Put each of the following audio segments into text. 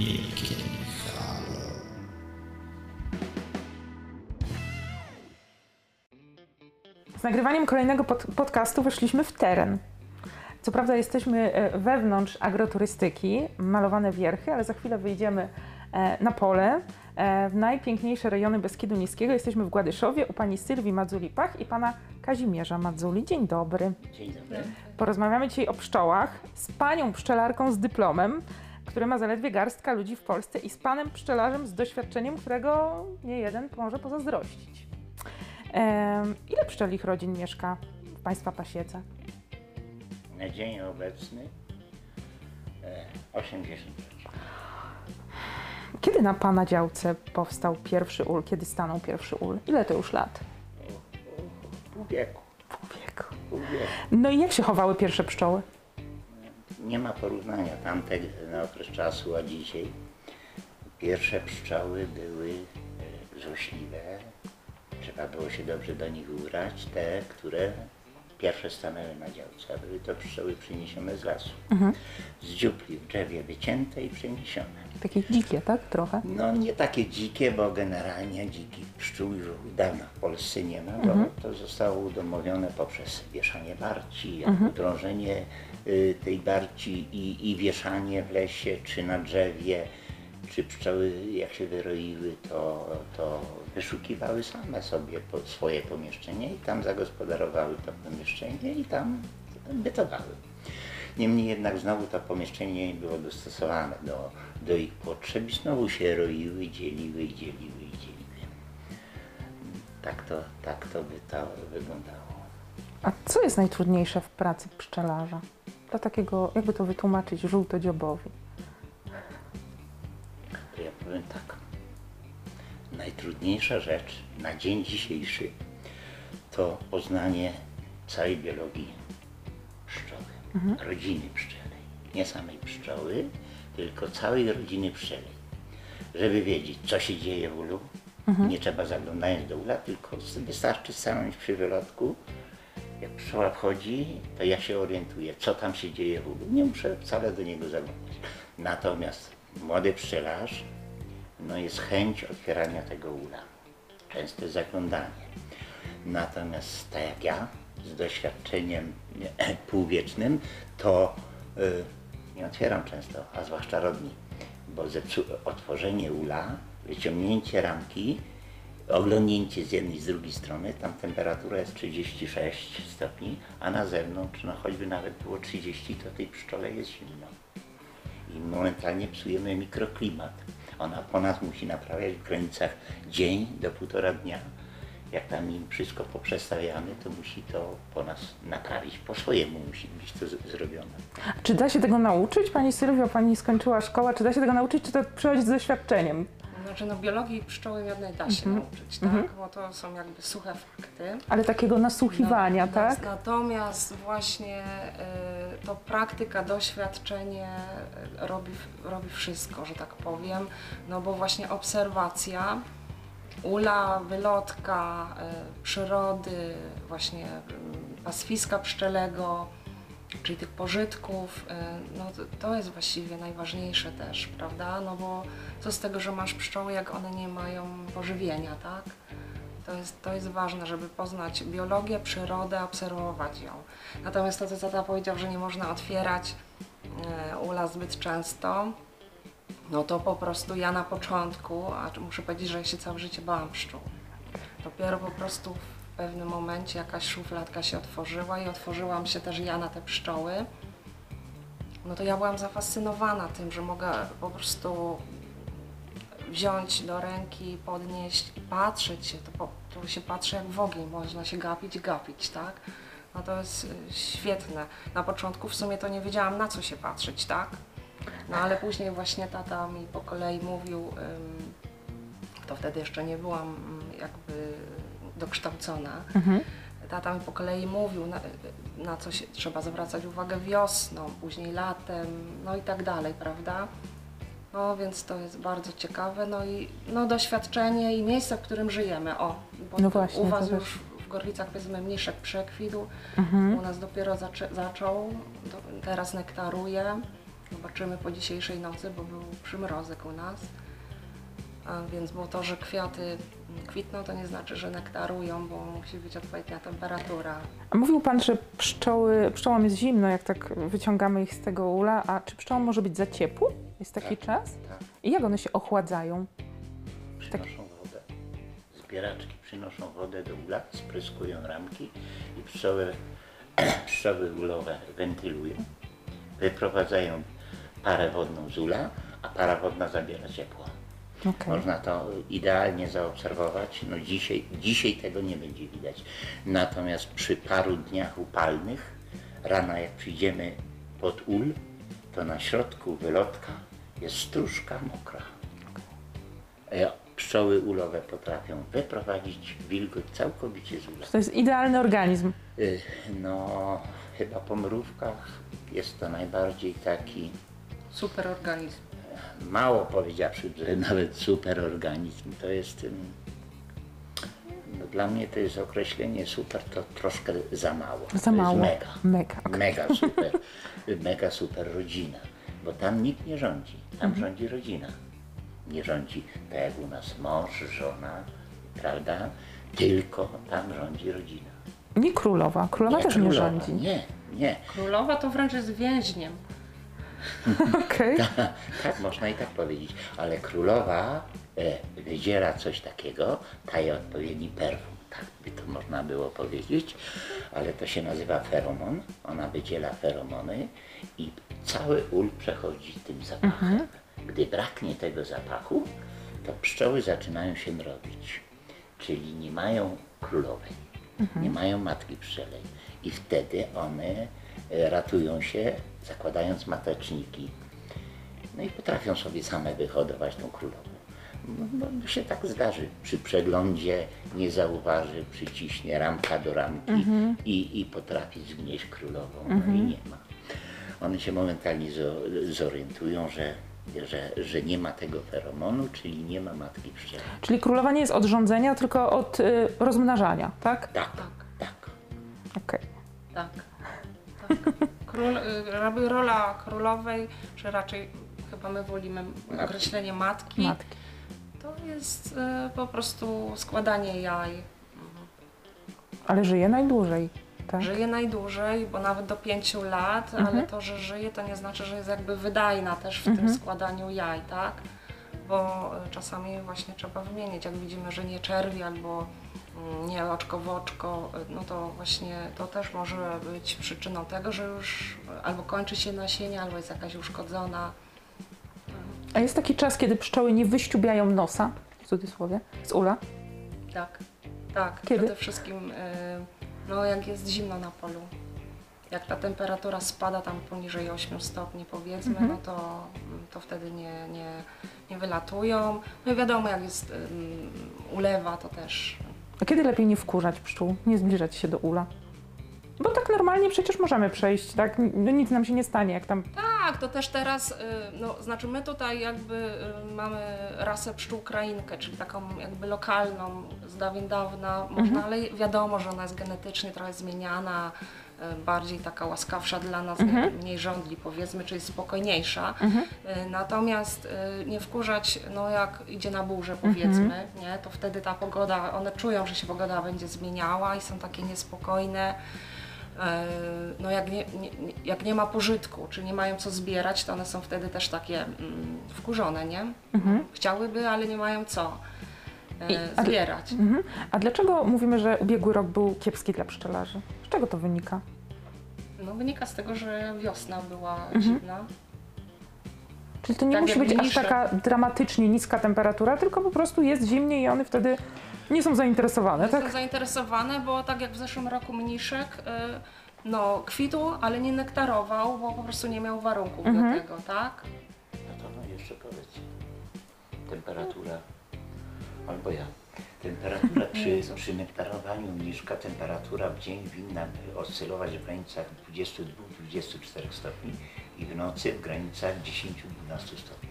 Wielkie halo. Z nagrywaniem kolejnego pod podcastu weszliśmy w teren. Co prawda jesteśmy e, wewnątrz agroturystyki, malowane wierchy, ale za chwilę wyjdziemy e, na pole, e, w najpiękniejsze rejony Beskidu Niskiego. Jesteśmy w Gładyszowie u pani Sylwii Madzuli-Pach i pana Kazimierza Madzuli. Dzień dobry. Dzień dobry. Porozmawiamy dzisiaj o pszczołach z panią pszczelarką z dyplomem, który ma zaledwie garstka ludzi w Polsce i z panem pszczelarzem z doświadczeniem, którego nie jeden może pozazdrościć. Em, ile pszczelich rodzin mieszka w państwa pasiece? Na dzień obecny e, 80. Kiedy na pana działce powstał pierwszy ul? Kiedy stanął pierwszy ul? Ile to już lat? Pół wieku. Pół wieku. Pół wieku. No i jak się chowały pierwsze pszczoły? Nie ma porównania tamtego na okres czasu, a dzisiaj. Pierwsze pszczoły były e, złośliwe. Trzeba było się dobrze do nich ubrać. Te, które pierwsze stanęły na działce, a były to pszczoły przyniesione z lasu. Z dziupli w drzewie wycięte i przeniesione. Takie dzikie, tak? Trochę. No nie takie dzikie, bo generalnie dzikich pszczół już dawno w Polsce nie ma, bo to zostało udomowione poprzez wieszanie barci, udrążenie y, tej barci i, i wieszanie w lesie czy na drzewie, czy pszczoły jak się wyroiły, to, to wyszukiwały same sobie swoje pomieszczenie i tam zagospodarowały to pomieszczenie i tam bytowały. Niemniej jednak znowu to pomieszczenie było dostosowane do, do ich potrzeb i znowu się roiły, dzieliły dzieliły dzieliły. Tak to, tak to by to wyglądało. A co jest najtrudniejsze w pracy pszczelarza? Dla takiego, jakby to wytłumaczyć żółtodziobowi? Powiem tak. Najtrudniejsza rzecz na dzień dzisiejszy to poznanie całej biologii pszczoły, rodziny pszczelej. Nie samej pszczoły, tylko całej rodziny pszczelej. Żeby wiedzieć, co się dzieje w ulu, nie trzeba zaglądając do ula, tylko wystarczy stanąć przy wylotku. Jak pszczoła wchodzi, to ja się orientuję, co tam się dzieje w ulu. Nie muszę wcale do niego zaglądać. Natomiast młody pszczelarz, no jest chęć otwierania tego ula. Częste zaglądanie. Natomiast tak jak ja, z doświadczeniem nie, półwiecznym, to y, nie otwieram często, a zwłaszcza rodni, bo zepsu, otworzenie ula, wyciągnięcie ramki, oglądnięcie z jednej i z drugiej strony, tam temperatura jest 36 stopni, a na zewnątrz, no choćby nawet było 30, to tej pszczole jest zimno i momentalnie psujemy mikroklimat. Ona po nas musi naprawiać w granicach dzień do półtora dnia. Jak tam im wszystko poprzestawiamy, to musi to po nas naprawić. Po swojemu musi być to zrobione. Czy da się tego nauczyć? Pani Sylwio, pani skończyła szkołę. Czy da się tego nauczyć, czy to przychodzi z doświadczeniem? Znaczy, no biologii pszczoły jednej da się nauczyć, tak? Bo to są jakby suche fakty. Ale takiego nasłuchiwania, No, tak? Natomiast właśnie y, to praktyka, doświadczenie y, robi, robi wszystko, że tak powiem. No bo właśnie obserwacja, ula, wylotka, y, przyrody, właśnie y, pastwiska pszczelego, czyli tych pożytków, y, no to, jest właściwie najważniejsze też, prawda? No bo co z tego, że masz pszczoły, jak one nie mają pożywienia, tak? To jest, to jest ważne, żeby poznać biologię, przyrodę, obserwować ją. Natomiast to, co tata powiedział, że nie można otwierać e, ula zbyt często, no to po prostu ja na początku, a muszę powiedzieć, że ja się całe życie bałam pszczół. Dopiero po prostu pewnym momencie jakaś szufladka się otworzyła i otworzyłam się też ja na te pszczoły. No to ja byłam zafascynowana tym, że mogę po prostu wziąć do ręki, podnieść patrzeć się, to, po, to się patrzy jak w ogień, można się gapić, gapić, tak? No to jest y, świetne. Na początku w sumie to nie wiedziałam na co się patrzeć, tak? No ale później właśnie tata mi po kolei mówił, to wtedy jeszcze nie byłam mm, dokształcona. Tata mi po kolei mówił, na, na co się trzeba zwracać uwagę wiosną, później latem, no i tak dalej, prawda? No więc to jest bardzo ciekawe, no i no, doświadczenie i miejsce, w którym żyjemy. O, bo No właśnie, u Was już w Gorlicach powiedzmy mniszek przekwitł, u nas dopiero zaczę, zaczął, do, teraz nektaruje. Zobaczymy po dzisiejszej nocy, bo był przymrozek u nas. A więc bo to, że kwiaty kwitną, to nie znaczy, że nektarują, bo musi być odpowiednia temperatura. A mówił Pan, że pszczoły, pszczołom jest zimno, jak tak wyciągamy ich z tego ula, a czy pszczołom może być za ciepło? Jest taki Tak. czas? Tak, I jak one się ochładzają? przynoszą wodę. Zbieraczki przynoszą wodę do ula, spryskują ramki i pszczoły, pszczoły ulowe wentylują, wyprowadzają parę wodną z ula, a para wodna zabiera ciepło. Okej. Można to idealnie zaobserwować. No dzisiaj, dzisiaj tego nie będzie widać. Natomiast przy paru dniach upalnych, rano jak przyjdziemy pod ul, to na środku wylotka jest stróżka mokra. E, Pszczoły ulowe potrafią wyprowadzić wilgoć całkowicie z ula. To jest idealny organizm. Y, No, chyba po mrówkach jest to najbardziej taki Super organizm. Mało powiedziawszy, że nawet superorganizm. To jest. No, dla mnie to jest określenie super, to troszkę za mało. Za to mało. Jest mega. Mega. okej. Mega super. mega super rodzina. Bo tam nikt nie rządzi. Tam Mhm. rządzi rodzina. Nie rządzi tak jak u nas mąż, żona, prawda? Tylko tam rządzi rodzina. Nie królowa. Królowa też nie królowa. rządzi. Nie, nie. Królowa to wręcz jest więźniem. Okej. Tak, można i tak powiedzieć. Ale królowa e, wydziela coś takiego, daje odpowiedni perfum. Tak by to można było powiedzieć, ale to się nazywa feromon. Ona wydziela feromony i cały ul przechodzi tym zapachem. Gdy braknie tego zapachu, to pszczoły zaczynają się mrowić. Czyli nie mają królowej, nie mają matki pszczelej. I wtedy one e, ratują się, zakładając mateczniki. No i potrafią sobie same wyhodować tą królową. No, no, się tak zdarzy. Przy przeglądzie nie zauważy, przyciśnie ramka do ramki i, i potrafi zgnieść królową. No i nie ma. One się momentalnie zo- zorientują, że, że, że nie ma tego feromonu, czyli nie ma matki pszczelej. Czyli królowa nie jest od rządzenia, tylko od y, rozmnażania, tak? Tak, Tak. tak. Okej. Tak. tak. Król, jakby rola królowej, czy raczej chyba my wolimy określenie matki, Matki. to jest y, po prostu składanie jaj. Ale żyje najdłużej, tak? Żyje najdłużej, bo nawet do 5 lat, ale to, że żyje, to nie znaczy, że jest jakby wydajna też w tym składaniu jaj, tak? Bo y, czasami właśnie trzeba wymienić, jak widzimy, że nie czerwi albo mm, nie oczko w oczko, no to właśnie to też może być przyczyną tego, że już albo kończy się nasienie, albo jest jakaś uszkodzona. A jest taki czas, kiedy pszczoły nie wyściubiają nosa, w cudzysłowie, z ula? Tak, tak. Kiedy? Przede wszystkim, y, no jak jest zimno na polu. Jak ta temperatura spada tam poniżej 8 stopni powiedzmy, no to, to wtedy nie, nie, nie wylatują. No i wiadomo, jak jest ym, ulewa, to też A kiedy lepiej nie wkurzać pszczół, nie zbliżać się do ula? Bo tak normalnie przecież możemy przejść, tak? No nic nam się nie stanie, jak tam... Tak, to też teraz, y, no, znaczy my tutaj jakby y, mamy rasę pszczół krainkę, czyli taką jakby lokalną z dawien dawna, można, ale wiadomo, że ona jest genetycznie trochę zmieniana, bardziej taka łaskawsza dla nas, nie- mniej żądli powiedzmy, czyli spokojniejsza. Y, Natomiast y, nie wkurzać, no jak idzie na burzę powiedzmy, nie, to wtedy ta pogoda, one czują, że się pogoda będzie zmieniała i są takie niespokojne. E, no jak nie, nie, jak nie ma pożytku, czy nie mają co zbierać, to one są wtedy też takie mm, wkurzone, nie? Chciałyby, ale nie mają co I- e, a- zbierać. Mhm. A dlaczego mówimy, że ubiegły rok był kiepski dla pszczelarzy? Z czego to wynika? No wynika z tego, że wiosna była zimna. Czyli to nie Tak musi być aż mniejsze. taka dramatycznie niska temperatura, tylko po prostu jest zimniej i one wtedy nie są zainteresowane, Jestem tak? zainteresowane, bo tak jak w zeszłym roku mniszek, e, no kwitł, ale nie nektarował, bo po prostu nie miał warunków Mhm. do tego, tak? No to no jeszcze powiedz. Temperatura, albo ja. Temperatura przy, Jezu. przy nektarowaniu mniszka, temperatura w dzień winna oscylować w granicach 22-24 stopni i w nocy w granicach 10-12 stopni.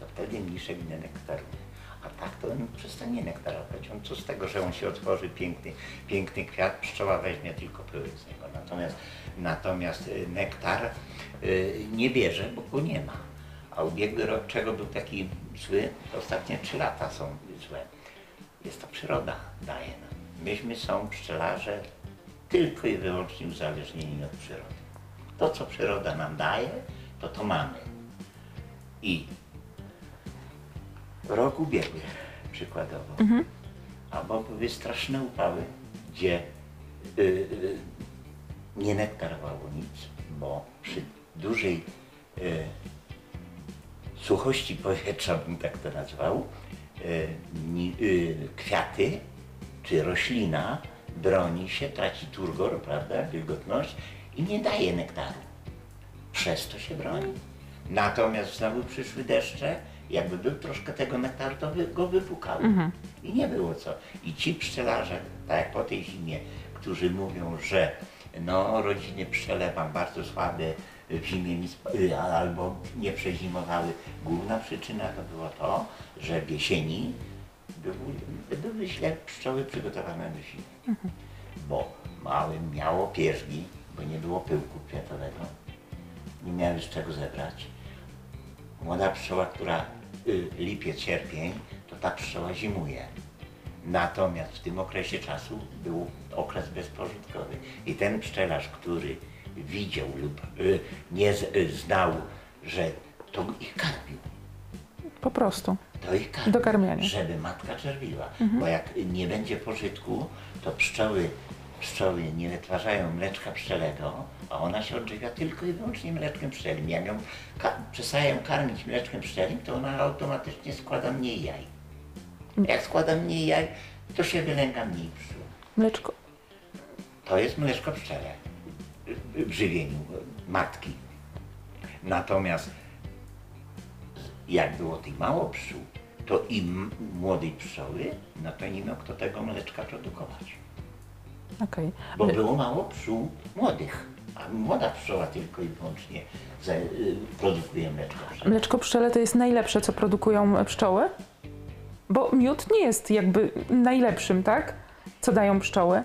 To wtedy mniszek nie nektaruje. A tak to on przestanie nektarować. On co z tego, że on się otworzy, piękny, piękny kwiat, pszczoła weźmie tylko pyłek z niego. Natomiast, natomiast y, nektar y, nie bierze, bo go nie ma. A ubiegły rok, czego był taki zły, ostatnie trzy lata są złe. Jest to przyroda, daje nam. Myśmy są pszczelarze tylko i wyłącznie uzależnieni od przyrody. To, co przyroda nam daje, to to mamy. I rok ubiegły przykładowo, albo były straszne upały, gdzie y, y, nie nektarowało nic, bo przy dużej y, suchości powietrza, bym tak to nazwał, kwiaty czy roślina broni się, traci turgor, prawda, wilgotność i nie daje nektaru. Przez to się broni. Natomiast znowu przyszły deszcze, jakby był troszkę tego nektaru, to by go wypukały. I nie było co. I ci pszczelarze, tak jak po tej zimie, którzy mówią, że no rodziny pszczele mam bardzo słabe, w zimie y, albo nie przezimowały. Główna przyczyna to było to, że w jesieni były, były źle pszczoły przygotowane do zimy. Bo małe miało pierzgi, bo nie było pyłku kwiatowego. Nie miały z czego zebrać. Młoda pszczoła, która y, lipiec, sierpień, to ta pszczoła zimuje. Natomiast w tym okresie czasu był okres bezpożytkowy. I ten pszczelarz, który widział lub y, nie y, znał, że to ich karmił, Po prostu. to ich karmi, Dokarmianie. żeby matka czerwiła. Bo jak nie będzie pożytku, to pszczoły, pszczoły nie wytwarzają mleczka pszczelego, a ona się odżywia tylko i wyłącznie mleczkiem pszczelim. Jak ją ka- przestaję karmić mleczkiem pszczelim, to ona automatycznie składa mniej jaj. Jak składa mniej jaj, to się wylęga mniej pszczół. Mleczko. To jest mleczko pszczele w żywieniu matki. Natomiast jak było tych mało pszczół, to im młodej pszczoły, no to nie miał kto tego mleczka produkować. Okej. Bo było mało pszczół młodych, a młoda pszczoła tylko i wyłącznie y, produkuje mleczko pszczele. Mleczko pszczele to jest najlepsze, co produkują pszczoły? Bo miód nie jest jakby najlepszym, tak? Co dają pszczoły?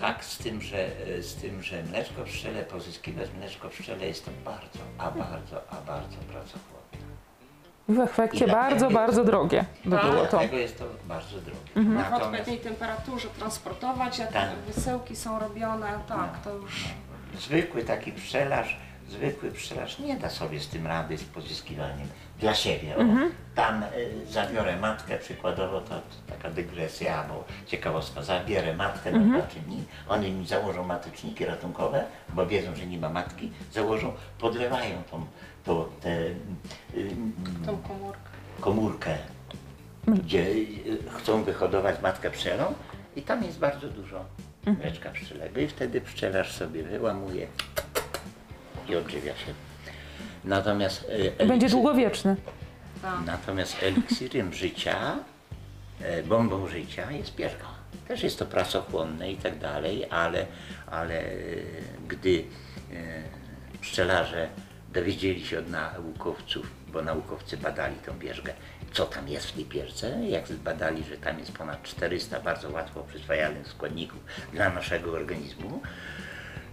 Tak, z tym, że, z tym, że mleczko pszczele, pozyskiwać mleczko pszczele jest to bardzo, a bardzo, a bardzo pracochłonne. W efekcie I bardzo, dlatego- bardzo drogie by Tak. było to. Dlatego jest to bardzo drogie. W Natomiast odpowiedniej temperaturze transportować, jak Tak. wysyłki są robione, tak, to już zwykły taki pszczelarz, zwykły pszczelarz nie da sobie z tym rady, z pozyskiwaniem dla siebie. O, Tam y, zabiorę matkę, przykładowo to, to taka dygresja, bo ciekawostka, zabierę matkę na dwa dni, one mi założą mateczniki ratunkowe, bo wiedzą, że nie ma matki, założą, podlewają tą, to, te, y, tą komórkę. komórkę, gdzie y, chcą wyhodować matkę pszczelą i tam jest bardzo dużo mleczka pszczelego i wtedy pszczelarz sobie wyłamuje i odżywia się. Natomiast, Będzie eliksir- długowieczny. Tak. natomiast eliksirem życia, e, bombą życia jest pierga. Też jest to pracochłonne i tak dalej, ale, ale e, gdy e, pszczelarze dowiedzieli się od naukowców, bo naukowcy badali tą pierzgę, co tam jest w tej pierze, jak zbadali, że tam jest ponad 400 bardzo łatwo przyswajalnych składników dla naszego organizmu,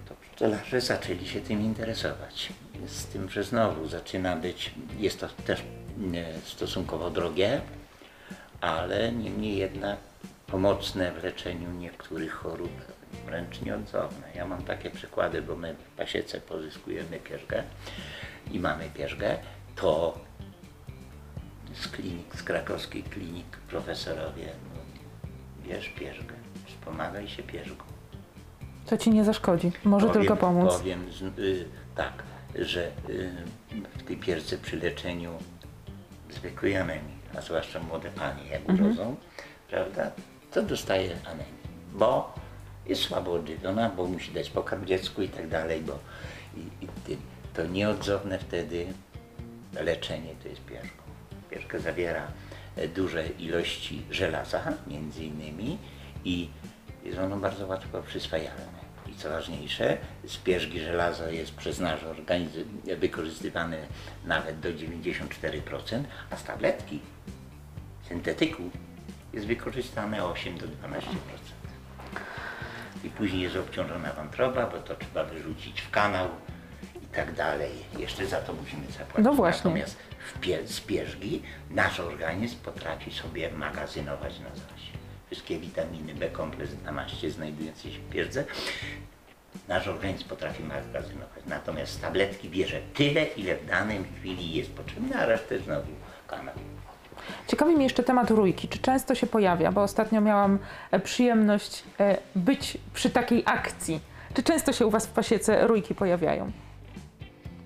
to pszczelarze zaczęli się tym interesować. Z tym, że znowu zaczyna być, jest to też e, stosunkowo drogie, ale niemniej jednak pomocne w leczeniu niektórych chorób, wręcz nieodzowne. Ja mam takie przykłady, bo my w pasiece pozyskujemy pierzgę i mamy pierzgę, to z klinik, z krakowskiej klinik profesorowie, no, bierz pierzgę, wspomagaj się pierzgą. To ci nie zaszkodzi. Może Powiem- tylko pomóc. Powiem y, tak, że y, w tej pierce przy leczeniu zwykłej anemii, a zwłaszcza młode panie jak Mhm. urodzą, prawda, to dostaje anemię, bo jest słabo odżywiona, bo musi dać pokarm dziecku i tak dalej, bo i, to nieodzowne wtedy leczenie to jest pierzką. Pierzka zawiera e, duże ilości żelaza między innymi i jest ono bardzo łatwo przyswajalne. I co ważniejsze, z pierzgi żelazo jest przez nasz organizm wykorzystywane nawet do 94%, a z tabletki syntetyku jest wykorzystane 8 do 12%. I później jest obciążona wątroba, bo to trzeba wyrzucić w kanał i tak dalej. Jeszcze za to musimy zapłacić. No właśnie. Natomiast w pie- z pierzgi nasz organizm potrafi sobie magazynować na zaś. Wszystkie witaminy B, kompleks na maście znajdujące się w pierze nasz organizm potrafi magazynować. Natomiast tabletki bierze tyle, ile w danej chwili jest potrzebne, a resztę znowu kanał. Ciekawi mnie jeszcze temat rójki. Czy często się pojawia? Bo ostatnio miałam e, przyjemność e, być przy takiej akcji. Czy często się u Was w pasiece rójki pojawiają?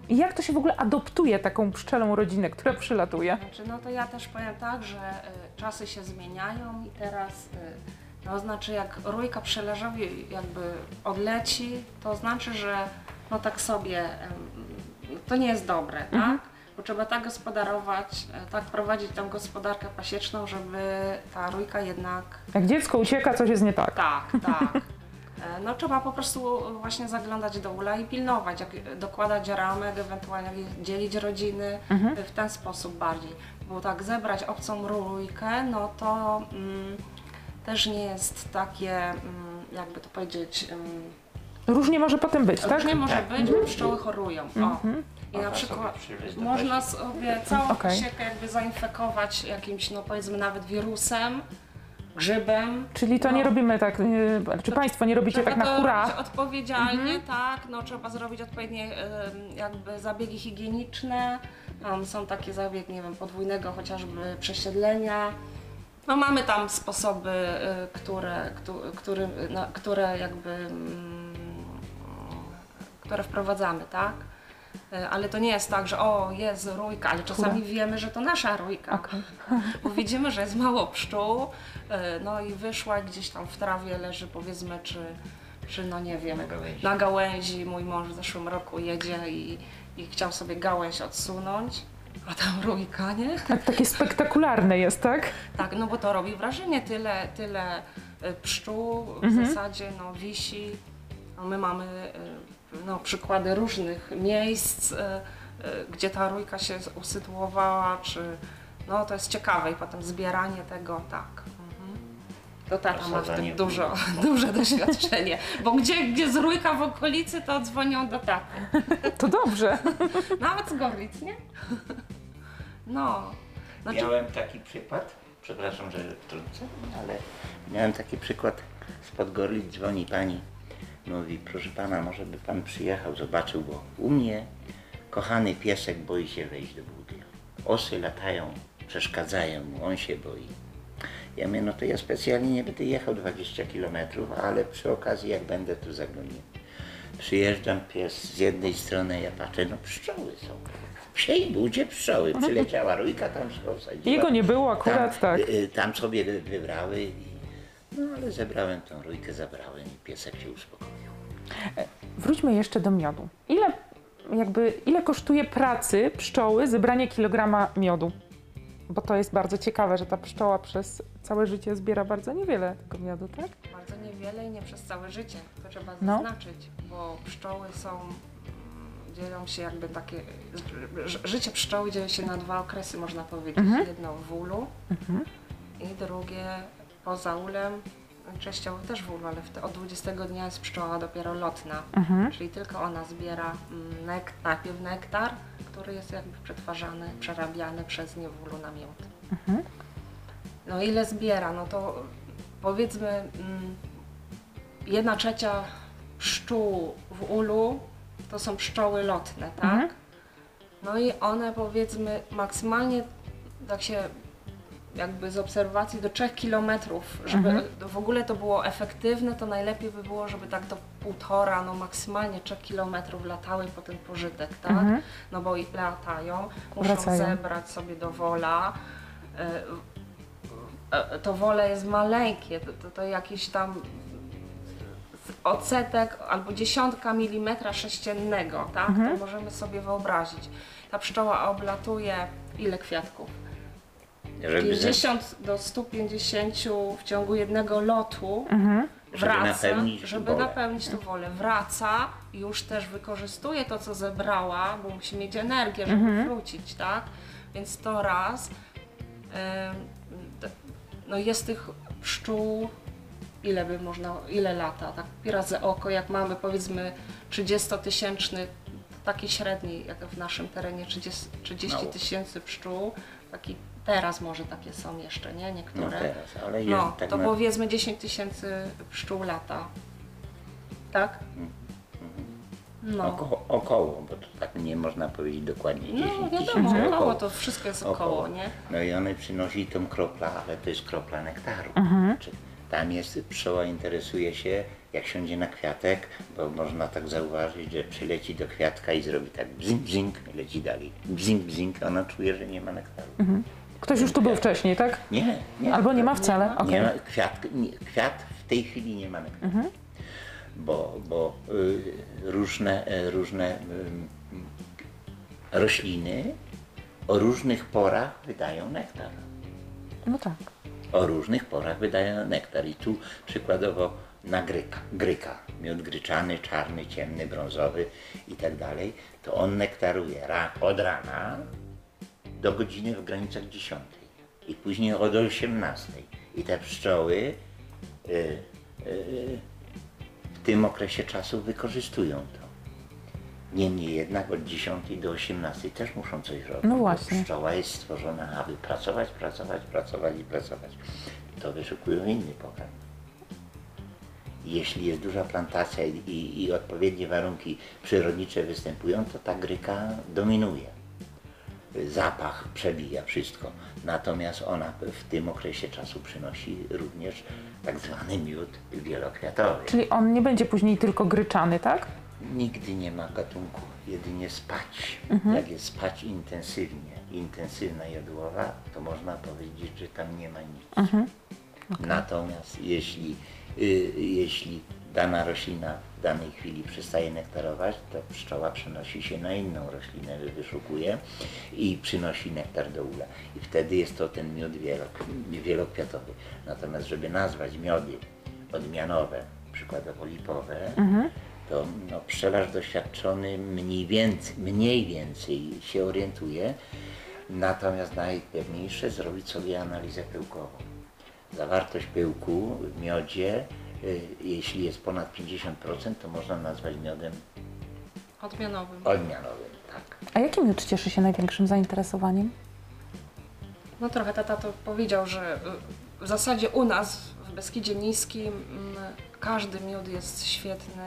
I jak to się w ogóle adoptuje taką pszczelą rodzinę, która przylatuje? Znaczy, no to ja też powiem tak, że y, czasy się zmieniają i teraz, y, no znaczy jak rójka przeleżowi jakby odleci, to znaczy, że no tak sobie, em, to nie jest dobre, tak? Bo trzeba tak gospodarować, e, tak prowadzić tą gospodarkę pasieczną, żeby ta rójka jednak Jak dziecko ucieka, coś jest nie tak. tak, tak. E, No trzeba po prostu właśnie zaglądać do ula i pilnować, jak dokładać ramek, ewentualnie dzielić rodziny e, w ten sposób bardziej. Bo tak zebrać obcą rójkę, no to mm, też nie jest takie, mm, jakby to powiedzieć, mm, Różnie może potem być, tak? różnie może Tak. być, bo pszczoły chorują. O. I na przykład sobie można sobie całą Okej. pasiekę jakby zainfekować jakimś, no powiedzmy nawet wirusem, grzybem. Czyli to nie No. robimy tak, nie, czy Państwo nie robicie tak na to hura? odpowiedzialnie, tak, no trzeba zrobić odpowiednie jakby zabiegi higieniczne. Tam są takie zabiegi, nie wiem, podwójnego chociażby przesiedlenia. No mamy tam sposoby, y, które, któ- który, no, które jakby mm, które wprowadzamy, tak? Y, Ale to nie jest tak, że o, jest rójka, ale czasami wiemy, że to nasza rójka. Okej. Bo widzimy, że jest mało pszczół, y, no i wyszła gdzieś tam w trawie leży powiedzmy, czy, czy no nie wiem, Na gałęzi. na gałęzi. Mój mąż w zeszłym roku jedzie i, i chciał sobie gałęź odsunąć, a tam rójka, nie? Tak, takie spektakularne jest, tak? Tak, no bo to robi wrażenie, tyle, tyle y, pszczół w Mhm. zasadzie no, wisi. No, my mamy y, no, przykłady różnych miejsc, y, y, gdzie ta rójka się usytuowała, czy no to jest ciekawe i potem zbieranie tego, tak. Mhm. To tata ma w tym dużo, duże doświadczenie, bo gdzie, gdzie rójka w okolicy, to dzwonią do taty. To dobrze. Nawet z Gorlic, nie? No. Znaczy, Miałem taki przykład, przepraszam, że wtrącę, ale miałem taki przykład, spod Gorlic dzwoni pani, mówi, proszę pana, może by pan przyjechał, zobaczył, bo u mnie kochany piesek boi się wejść do budy. Osy latają, przeszkadzają mu, on się boi. Ja mówię, no to ja specjalnie nie będę jechał 20 kilometrów, ale przy okazji jak będę tu zaglądam. Przyjeżdżam, pies z jednej strony, ja patrzę, no pszczoły są. Psiej budzie pszczoły. Przyleciała rójka, tam się osadziła. Jego nie było akurat, tam, tak. y, y, Tam sobie wy- wybrały i no ale zebrałem tą rójkę, zabrałem i piesek się uspokoił. Wróćmy jeszcze do miodu. Ile, jakby, ile kosztuje pracy pszczoły zebranie kilograma miodu? Bo to jest bardzo ciekawe, że ta pszczoła przez całe życie zbiera bardzo niewiele tego miodu, tak? Bardzo niewiele i nie przez całe życie, to trzeba No. zaznaczyć, bo pszczoły są, dzielą się jakby takie, życie pszczoły dzieje się na dwa okresy można powiedzieć. Mhm. Jedno w ulu i drugie poza ulem, częściowo też w ulu, ale wte- od 20 dnia jest pszczoła dopiero lotna, Mhm. czyli tylko ona zbiera mm, nek, najpierw nektar, który jest jakby przetwarzany, przerabiany przez nie w ulu na miód. Mhm. No ile zbiera? No to powiedzmy mm, jedna trzecia pszczół w ulu to są pszczoły lotne, tak? Mhm. No i one powiedzmy maksymalnie tak się jakby z obserwacji do 3 kilometrów, żeby Mhm. w ogóle to było efektywne, to najlepiej by było, żeby tak do półtora, no maksymalnie 3 kilometrów latały po ten pożytek, tak? Mhm. No bo i latają, muszą Wracają. zebrać sobie do wola. Y, y, To wole jest maleńkie, to, to, to jakiś tam odsetek albo dziesiątka milimetra sześciennego, tak? Mhm. To możemy sobie wyobrazić. Ta pszczoła oblatuje ile kwiatków? Żeby, za, 50 do 150 w ciągu jednego lotu Mhm. Żeby wraca, napełnić tą żeby wolę. napełnić tą wolę. Wraca, już też wykorzystuje to, co zebrała, bo musi mieć energię, żeby Mhm. wrócić, tak? Więc to raz. No jest tych pszczół, ile by można, ile lata, tak razy oko, jak mamy powiedzmy 30-tysięczny, taki średni, jak w naszym terenie 30 30 Mało. tysięcy pszczół, taki teraz może takie są jeszcze, nie? No Niektóre. teraz, ale jest No, tak to na... powiedzmy 10 tysięcy pszczół lata. Tak? No. Oko, około, bo to tak nie można powiedzieć dokładnie 10 No tysięcy wiadomo, około około. to wszystko jest Około. około, nie? No i one przynosi tą kropla, ale to jest kropla nektaru. Czy tam jest, pszczoła interesuje się, jak siądzie na kwiatek, bo można tak zauważyć, że przyleci do kwiatka i zrobi tak bzink, bzink, i leci dalej. Bzink, bzink, a ona czuje, że nie ma nektaru. Ktoś już tu był wcześniej, tak? Nie, nie. Albo nie ma wcale, okej. Nie ma, kwiat, nie, kwiat w tej chwili nie ma nektaru. Bo, bo y, różne, e, różne ym, rośliny o różnych porach wydają nektar. No tak. O różnych porach wydają nektar. I tu przykładowo na gryka, gryka, miód gryczany, czarny, ciemny, brązowy i tak dalej, to on nektaruje ra, od rana do godziny w granicach 10 i później od 18. I te pszczoły y, y, w tym okresie czasu wykorzystują to. Niemniej jednak od 10 do 18 też muszą coś robić. No właśnie. Pszczoła jest stworzona, aby pracować, pracować, pracować i pracować. To wyszukują inny pokarm. Jeśli jest duża plantacja i, i odpowiednie warunki przyrodnicze występują, to ta gryka dominuje. Zapach przebija wszystko. Natomiast ona w tym okresie czasu przynosi również tak zwany miód wielokwiatowy. Czyli on nie będzie później tylko gryczany, tak? Nigdy nie ma gatunku, jedynie spać. Jak jest spać intensywnie, intensywna jodłowa, to można powiedzieć, że tam nie ma nic. Natomiast jeśli, y, jeśli dana roślina danej chwili przestaje nektarować, to pszczoła przenosi się na inną roślinę, wyszukuje i przynosi nektar do ula. I wtedy jest to ten miód wielok, wielokwiatowy. Natomiast żeby nazwać miody odmianowe, przykładowo lipowe, to no, pszczelarz doświadczony mniej więcej, mniej więcej się orientuje, natomiast najpewniejsze zrobić sobie analizę pyłkową. Zawartość pyłku w miodzie, jeśli jest ponad 50%, to można nazwać miodem Odmianowym. odmianowym. Tak. A jaki miód cieszy się największym zainteresowaniem? No trochę tata to powiedział, że y, w zasadzie u nas w Beskidzie Niskim mm, każdy miód jest świetny,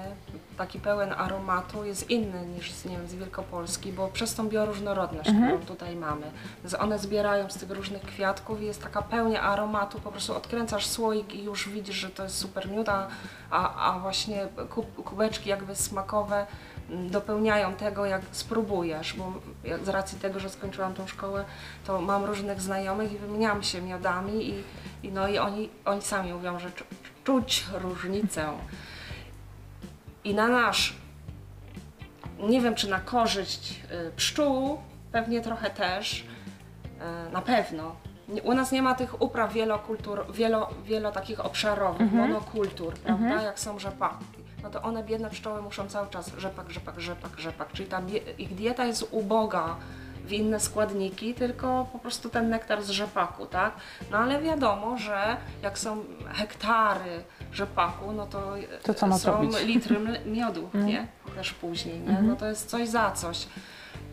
taki pełen aromatu, jest inny niż z, nie wiem, z Wielkopolski, bo przez tą bioróżnorodność, którą tutaj mamy. Więc one zbierają z tych różnych kwiatków i jest taka pełnia aromatu, po prostu odkręcasz słoik i już widzisz, że to jest super miód, a, a, a właśnie kub, kubeczki jakby smakowe mm, dopełniają tego, jak spróbujesz, bo ja z racji tego, że skończyłam tą szkołę, to mam różnych znajomych i wymieniam się miodami i, i, no, i oni, oni sami mówią, że czuć różnicę. I na nasz, nie wiem czy na korzyść y, pszczół, pewnie trochę też, y, na pewno. U nas nie ma tych upraw wielokultur, wielo, wielo takich obszarowych, monokultur, prawda, jak są rzepaki. No to one, biedne pszczoły, muszą cały czas rzepak, rzepak, rzepak, rzepak, czyli ich dieta jest uboga w inne składniki, tylko po prostu ten nektar z rzepaku, tak? No ale wiadomo, że jak są hektary rzepaku, no to, To są zrobić? litry miodu, nie? Też później, nie? No to jest coś za coś.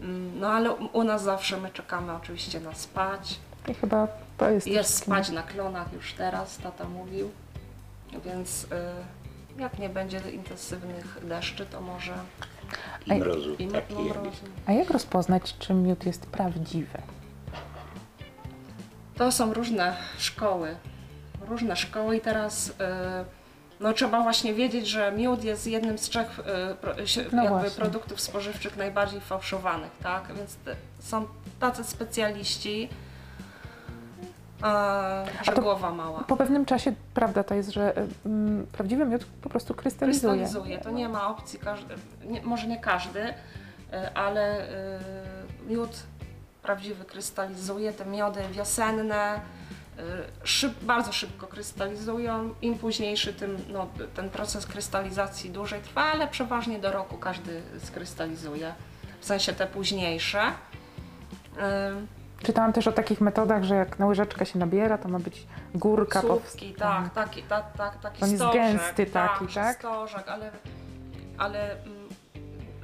Mm, No ale u nas zawsze my czekamy oczywiście na spać. I chyba to jest... Jest spać na klonach już teraz, tata mówił. Więc y, jak nie będzie intensywnych deszczy, to może I mrozu i taki mrozu. A jak rozpoznać, czy miód jest prawdziwy? To są różne szkoły. Różne szkoły i teraz y, no, trzeba właśnie wiedzieć, że miód jest jednym z trzech y, pro, się- No jakby produktów spożywczych najbardziej fałszowanych, tak? Więc są tacy specjaliści, e, że to- głowa mała. Po pewnym czasie prawda to jest, że mm, prawdziwy miód po prostu krystalizuje. Krystalizuje, to nie ma opcji, każdy, nie, może nie każdy, y, ale y, miód prawdziwy krystalizuje, te miody wiosenne y, szyb, bardzo szybko krystalizują, im późniejszy, tym no, ten proces krystalizacji dłużej trwa, ale przeważnie do roku każdy skrystalizuje, w sensie te późniejsze. Y, Czytałam też o takich metodach, że jak na łyżeczkę się nabiera, to ma być górka. Słupki, powst- tak, taki, ta, ta, taki On jest gęsty taki, że tak? stożek, ale, ale mm,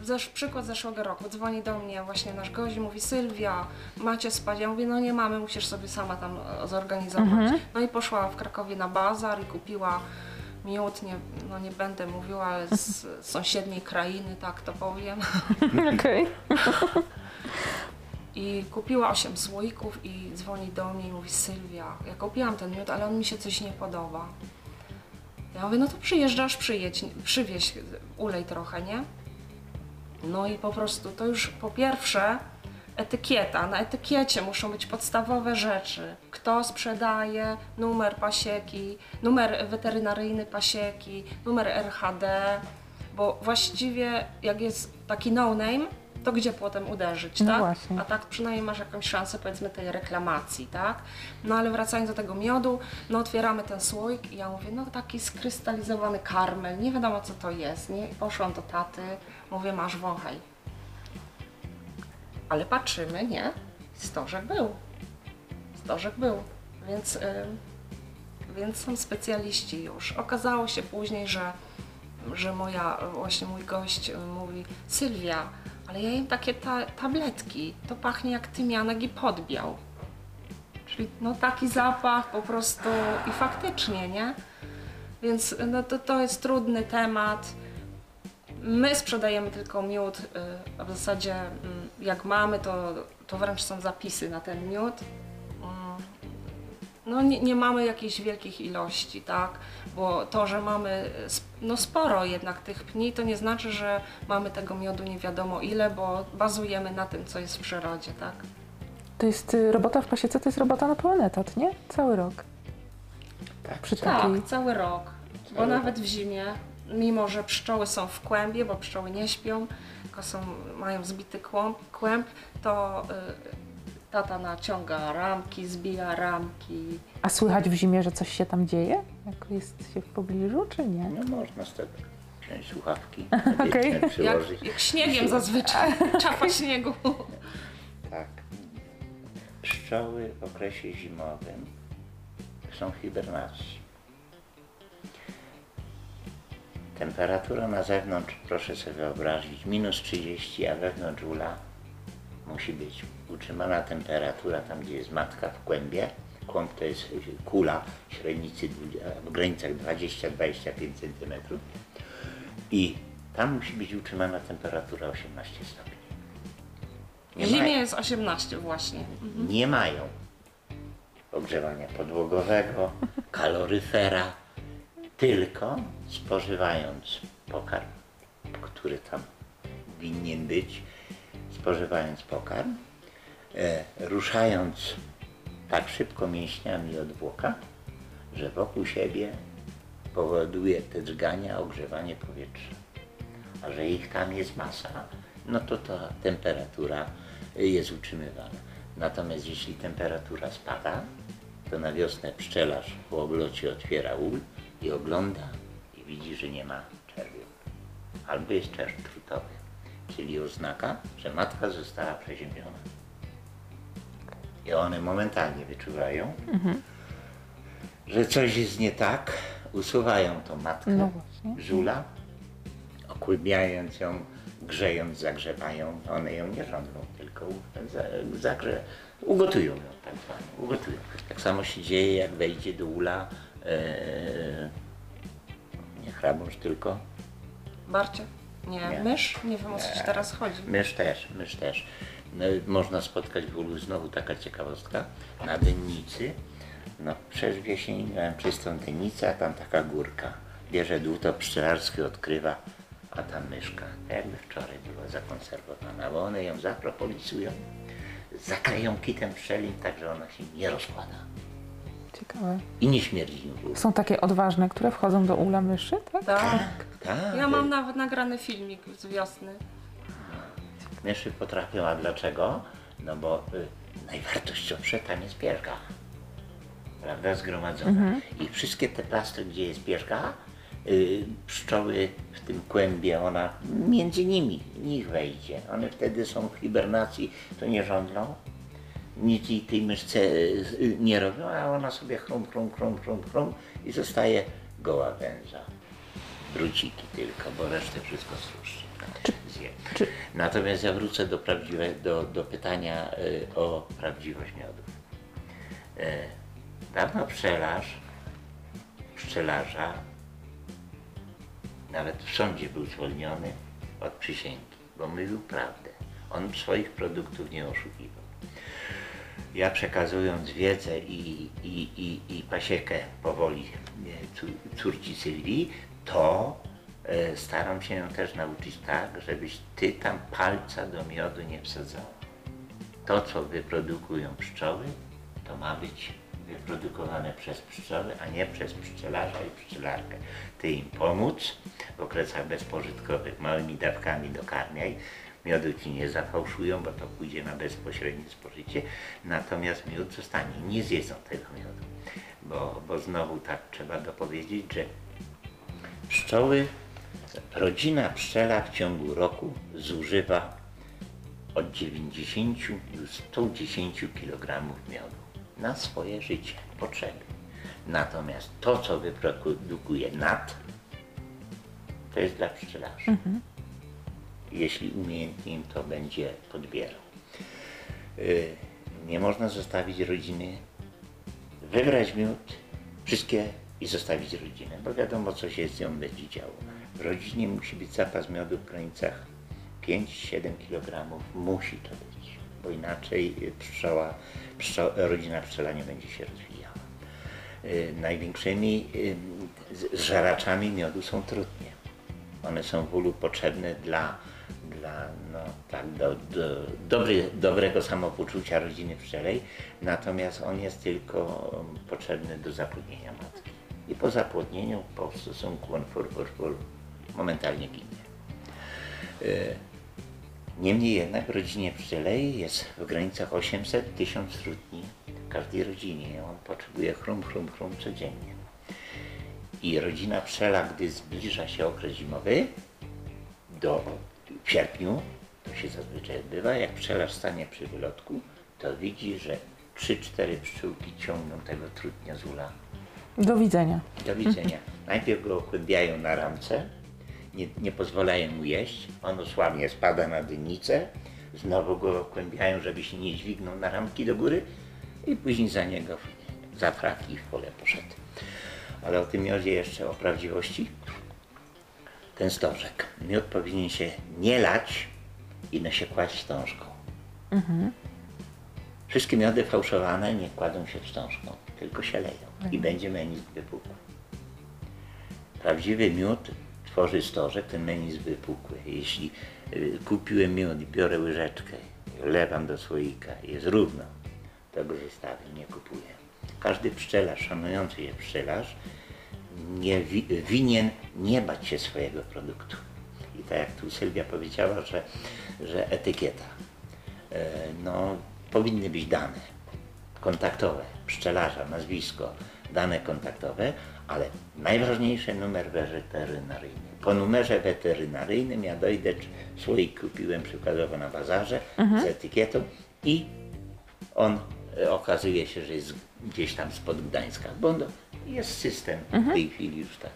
zesz, przykład zeszłego roku. Dzwoni do mnie właśnie nasz gość mówi Sylwia, macie spać? Ja mówię, no nie mamy, musisz sobie sama tam e, zorganizować. Mhm. No i poszła w Krakowie na bazar i kupiła miód, nie, no nie będę mówiła, ale z sąsiedniej krainy, tak to powiem. Okej. I kupiła 8 słoików i dzwoni do mnie i mówi Sylwia, ja kupiłam ten miód, ale on mi się coś nie podoba. Ja mówię, no to przyjeżdżasz, przyjedź, przywieź, ulej trochę, nie? No i po prostu to już po pierwsze etykieta. Na etykiecie muszą być podstawowe rzeczy. Kto sprzedaje, numer pasieki, numer weterynaryjny pasieki, numer RHD, bo właściwie jak jest taki no-name, to gdzie potem uderzyć, No tak? właśnie. A tak przynajmniej masz jakąś szansę powiedzmy tej reklamacji, tak? No ale wracając do tego miodu, no otwieramy ten słoik i ja mówię, no taki skrystalizowany karmel, nie wiadomo co to jest, nie? I poszłam do taty, mówię, masz wąchaj. Ale patrzymy, nie? Stożek był. Stożek był, więc, y, więc są specjaliści już. Okazało się później, że, że moja, właśnie mój gość y, mówi, Sylwia, ale ja jem takie ta, tabletki, to pachnie jak tymianek i podbiał. Czyli no taki zapach po prostu i faktycznie, nie? Więc no to, to jest trudny temat. My sprzedajemy tylko miód, y, a w zasadzie mm, jak mamy, to, to wręcz są zapisy na ten miód. No nie, nie mamy jakichś wielkich ilości, tak? Bo to, że mamy no sporo jednak tych pni, to nie znaczy, że mamy tego miodu nie wiadomo ile, bo bazujemy na tym, co jest w przyrodzie, tak? To jest y, robota w pasiece, to jest robota na pełen etat, nie? Cały rok. Tak, Przy Tak, takiej... cały rok. Bo Cały nawet w zimie, mimo że pszczoły są w kłębie, bo pszczoły nie śpią, tylko są, mają zbity kłąb, kłęb, to y, tata naciąga ramki, zbija ramki. A słychać w zimie, że coś się tam dzieje? Jak jest się w pobliżu, czy nie? No można z tego wziąć słuchawki, Okej. okay. przyłożyć. Jak, jak śniegiem zazwyczaj, czapa śniegu. Tak. Pszczoły w okresie zimowym są w hibernacji. Temperatura na zewnątrz, proszę sobie wyobrazić, minus 30, a wewnątrz ula musi być utrzymana temperatura tam, gdzie jest matka w kłębie. Kłąb to jest kula średnicy w granicach 20-25 cm. I tam musi być utrzymana temperatura 18 stopni. W Nie zimie jest 18 właśnie. nie mają ogrzewania podłogowego, kaloryfera, tylko spożywając pokarm, który tam winien być, spożywając pokarm, ruszając tak szybko mięśniami od włoka, że wokół siebie powoduje te drgania ogrzewanie powietrza. A że ich tam jest masa, no to ta temperatura jest utrzymywana. Natomiast jeśli temperatura spada, to na wiosnę pszczelarz po oblocie otwiera ul i ogląda i widzi, że nie ma czerwiów. Albo jest czerw trutowy, czyli oznaka, że matka została przeziębiona. I one momentalnie wyczuwają, że coś jest nie tak, usuwają tą matkę, No właśnie. żula, okłębiając ją, grzejąc, zagrzewają. One ją nie rządzą, tylko zagrze, ugotują ją tak zwane, ugotują. Tak samo się dzieje, jak wejdzie do ula, e, nie chrabąż tylko, Barcie? Nie, Nie. mysz? Nie wiem o co ci teraz chodzi. Mysz też, mysz też. Można spotkać w ulu znowu taka ciekawostka. Na dennicy, no miałem czystą dennicę, a tam taka górka. Bierze dół, to pszczelarski odkrywa, a tam myszka, tak jakby wczoraj była zakonserwowana, bo one ją zapropolisują, zakleją kitem pszczelim, tak że ona się nie rozkłada. Ciekawe. I nie śmierdzi im w. Są takie odważne, które wchodzą do ula myszy, tak? Tak. Tak, Ja mam nawet nagrany filmik z wiosny. Myszy potrafią, a dlaczego? No bo y, najwartościowsze tam jest pierzga. Prawda? Zgromadzona. I wszystkie te plastry, gdzie jest pierzga, y, pszczoły w tym kłębie, ona między nimi, nich wejdzie. One wtedy są w hibernacji, to nie żądlą. nic jej tej myszce y, nie robią, a ona sobie chrum, chrum, chrum, chrum, chrum i zostaje goła węża. Druciki tylko, bo resztę wszystko struszy. Zje. czy- Natomiast ja wrócę do, prawdziwe, do, do pytania y, o prawdziwość miodów. Y, dawno pszczelarz, pszczelarza, nawet w sądzie był zwolniony od przysięgi, bo mówił prawdę. On swoich produktów nie oszukiwał. Ja przekazując wiedzę i, i, i, i pasiekę powoli cór- córci Sylwii, to staram się ją też nauczyć tak, żebyś ty tam palca do miodu nie wsadzała. To, co wyprodukują pszczoły, to ma być wyprodukowane przez pszczoły, a nie przez pszczelarza i pszczelarkę. Ty im pomóc w okresach bezpożytkowych, małymi dawkami dokarmiaj, miodu ci nie zafałszują, bo to pójdzie na bezpośrednie spożycie, natomiast miód zostanie, nie zjedzą tego miodu, bo, bo znowu tak trzeba dopowiedzieć, że pszczoły, rodzina pszczela w ciągu roku zużywa od 90 do 110 kg miodu na swoje życie, potrzeby. Natomiast to, co wyprodukuje nad, to jest dla pszczelarzy. Jeśli umiejętnie im to będzie podbierał. Y, Nie można zostawić rodziny, wybrać miód, wszystkie i zostawić rodzinę, bo wiadomo, co się z nią będzie działo. W rodzinie musi być zapas miodu w granicach 5-7 kg, musi to być, bo inaczej pszczoła, pszczo, rodzina pszczela nie będzie się rozwijała. Y, Największymi y, żaraczami miodu są trutnie. One są w ulu potrzebne dla, dla no, tak, do, do, dobry, dobrego samopoczucia rodziny pszczelej, natomiast on jest tylko potrzebny do zapłodnienia matki. I po zapłodnieniu, po stosunku on fur, fur, momentalnie ginie. Y, Niemniej jednak w rodzinie pszczelej jest w granicach 800-1000 trutni w każdej rodzinie. On potrzebuje chrum, chrum, chrum codziennie. I rodzina pszczela, gdy zbliża się okres zimowy, do w sierpniu, to się zazwyczaj odbywa, jak pszczelarz stanie przy wylotku, to widzi, że 3-4 pszczółki ciągną tego trutnia z ula Do widzenia. do widzenia. Najpierw go okłębiają na ramce, nie, nie pozwalają mu jeść, on osłabnie, spada na dynicę, znowu go okłębiają, żeby się nie dźwignął na ramki do góry i później za niego za fraki w pole poszedł. Ale o tym miodzie jeszcze, o prawdziwości. Ten stożek. Miód powinien się nie lać i no się kłaść wstążką. Wszystkie miody fałszowane nie kładą się wstążką, tylko się leją i będzie menizm wypukły. Prawdziwy miód tworzy stożek, ten menizm wypukły. Jeśli y, kupiłem miód i biorę łyżeczkę, lewam do słoika, jest równo, to go zostawię, nie kupuję. Każdy pszczelarz, szanujący je pszczelarz, nie wi- winien nie bać się swojego produktu. I tak jak tu Sylwia powiedziała, że, że etykieta, e, no, powinny być dane kontaktowe, pszczelarza, nazwisko, dane kontaktowe, ale najważniejszy numer weterynaryjny. Po numerze weterynaryjnym ja dojdę, słoik kupiłem przykładowo na bazarze z etykietą i on e, okazuje się, że jest gdzieś tam spod Gdańska, bo jest system w tej chwili już tak.